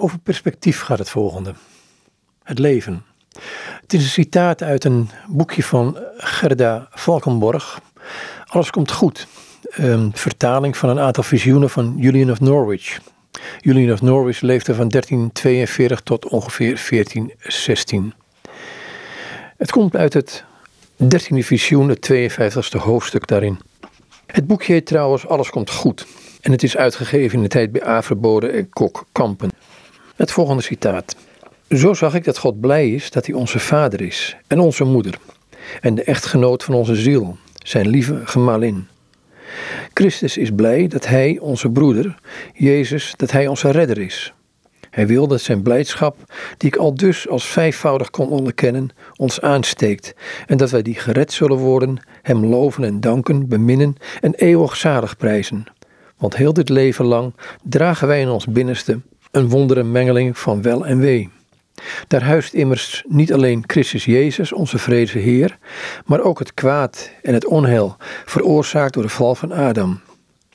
Over perspectief gaat het volgende. Het leven. Het is een citaat uit een boekje van Gerda Valkenborg. Alles komt goed. Een vertaling van een aantal visioenen van Julian of Norwich. Julian of Norwich leefde van 1342 tot ongeveer 1416. Het komt uit het 13e visioen, het 52e hoofdstuk daarin. Het boekje heet trouwens Alles komt goed. En het is uitgegeven in de tijd bij Averboden en Kok Kampen. Het volgende citaat. Zo zag ik dat God blij is dat hij onze vader is en onze moeder. En de echtgenoot van onze ziel, zijn lieve gemalin. Christus is blij dat hij onze broeder, Jezus, dat hij onze redder is. Hij wil dat zijn blijdschap, die ik al dus als vijfvoudig kon onderkennen, ons aansteekt en dat wij die gered zullen worden, hem loven en danken, beminnen en eeuwig zalig prijzen. Want heel dit leven lang dragen wij in ons binnenste een wondere mengeling van wel en wee. Daar huist immers niet alleen Christus Jezus, onze vrede Heer, maar ook het kwaad en het onheil, veroorzaakt door de val van Adam.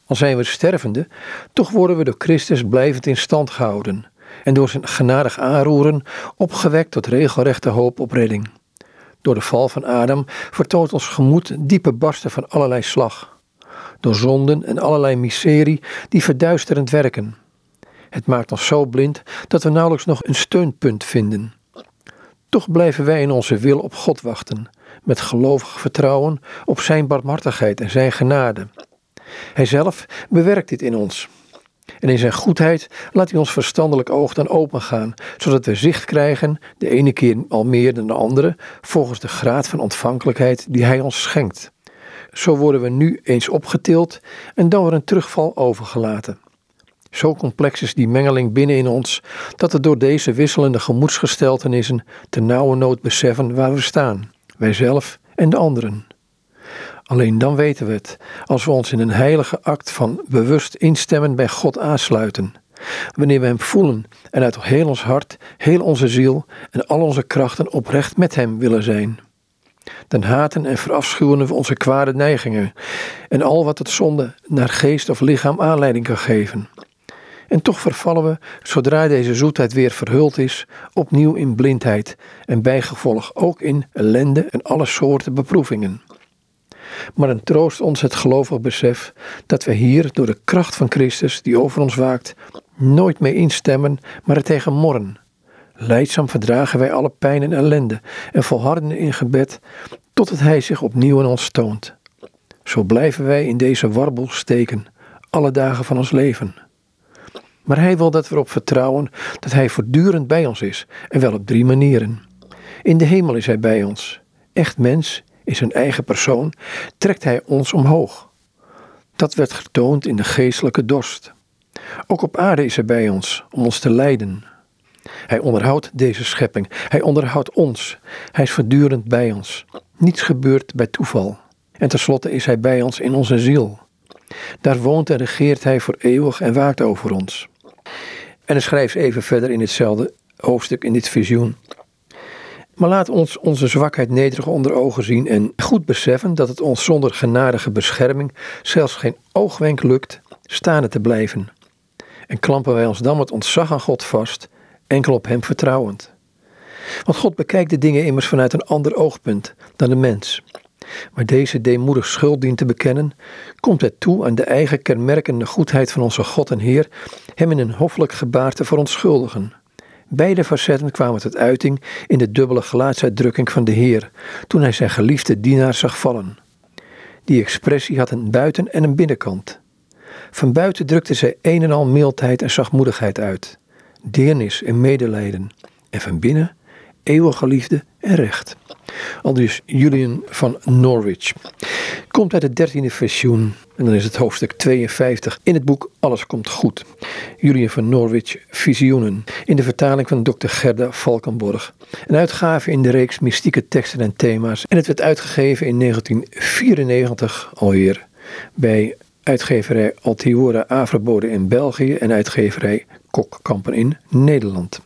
Al zijn we stervende, toch worden we door Christus blijvend in stand gehouden en door zijn genadig aanroeren opgewekt tot regelrechte hoop op redding. Door de val van Adam vertoont ons gemoed diepe barsten van allerlei slag. Door zonden en allerlei miserie die verduisterend werken. Het maakt ons zo blind dat we nauwelijks nog een steunpunt vinden. Toch blijven wij in onze wil op God wachten, met gelovig vertrouwen op Zijn barmhartigheid en Zijn genade. Hij zelf bewerkt dit in ons. En in Zijn goedheid laat Hij ons verstandelijk oog dan opengaan, zodat we zicht krijgen, de ene keer al meer dan de andere, volgens de graad van ontvankelijkheid die Hij ons schenkt. Zo worden we nu eens opgetild en dan weer een terugval overgelaten. Zo complex is die mengeling binnen in ons, dat we door deze wisselende gemoedsgesteltenissen te nauwe nood beseffen waar we staan, wij zelf en de anderen. Alleen dan weten we het, als we ons in een heilige act van bewust instemmen bij God aansluiten. Wanneer we Hem voelen en uit heel ons hart, heel onze ziel en al onze krachten oprecht met Hem willen zijn. Dan haten en verafschuwen we onze kwade neigingen en al wat het zonde naar geest of lichaam aanleiding kan geven. En toch vervallen we, zodra deze zoetheid weer verhuld is, opnieuw in blindheid en bijgevolg ook in ellende en alle soorten beproevingen. Maar een troost ons het gelovig besef dat we hier door de kracht van Christus die over ons waakt, nooit mee instemmen, maar er tegen morren. Leidzaam verdragen wij alle pijn en ellende en volharden in gebed totdat Hij zich opnieuw in ons toont. Zo blijven wij in deze warbel steken, alle dagen van ons leven. Maar Hij wil dat we erop vertrouwen dat Hij voortdurend bij ons is en wel op drie manieren. In de hemel is Hij bij ons. Echt mens, in zijn eigen persoon, trekt Hij ons omhoog. Dat werd getoond in de geestelijke dorst. Ook op aarde is Hij bij ons om ons te leiden. Hij onderhoudt deze schepping. Hij onderhoudt ons. Hij is voortdurend bij ons. Niets gebeurt bij toeval. En tenslotte is Hij bij ons in onze ziel. Daar woont en regeert Hij voor eeuwig en waakt over ons. En hij schrijft even verder in hetzelfde hoofdstuk, in dit visioen. Maar laat ons onze zwakheid nederig onder ogen zien en goed beseffen dat het ons zonder genadige bescherming zelfs geen oogwenk lukt staande te blijven. En klampen wij ons dan met ontzag aan God vast, enkel op Hem vertrouwend. Want God bekijkt de dingen immers vanuit een ander oogpunt dan de mens. Maar deze deemoedig schuld dient te bekennen, komt het toe aan de eigen kenmerkende goedheid van onze God en Heer, hem in een hoffelijk gebaar te verontschuldigen. Beide facetten kwamen tot uiting in de dubbele gelaatsuitdrukking van de Heer, toen hij zijn geliefde dienaar zag vallen. Die expressie had een buiten- en een binnenkant. Van buiten drukte zij een en al mildheid en zachtmoedigheid uit, deernis en medelijden, en van binnen eeuwige liefde en recht. Al dus Julian van Norwich. Komt uit het dertiende versioen en dan is het hoofdstuk 52 in het boek Alles komt goed. Julian van Norwich Visioenen in de vertaling van Dr. Gerda Valkenborg. Een uitgave in de reeks mystieke teksten en thema's en het werd uitgegeven in 1994 alweer bij uitgeverij Altiora Averbode in België en uitgeverij Kokkampen in Nederland.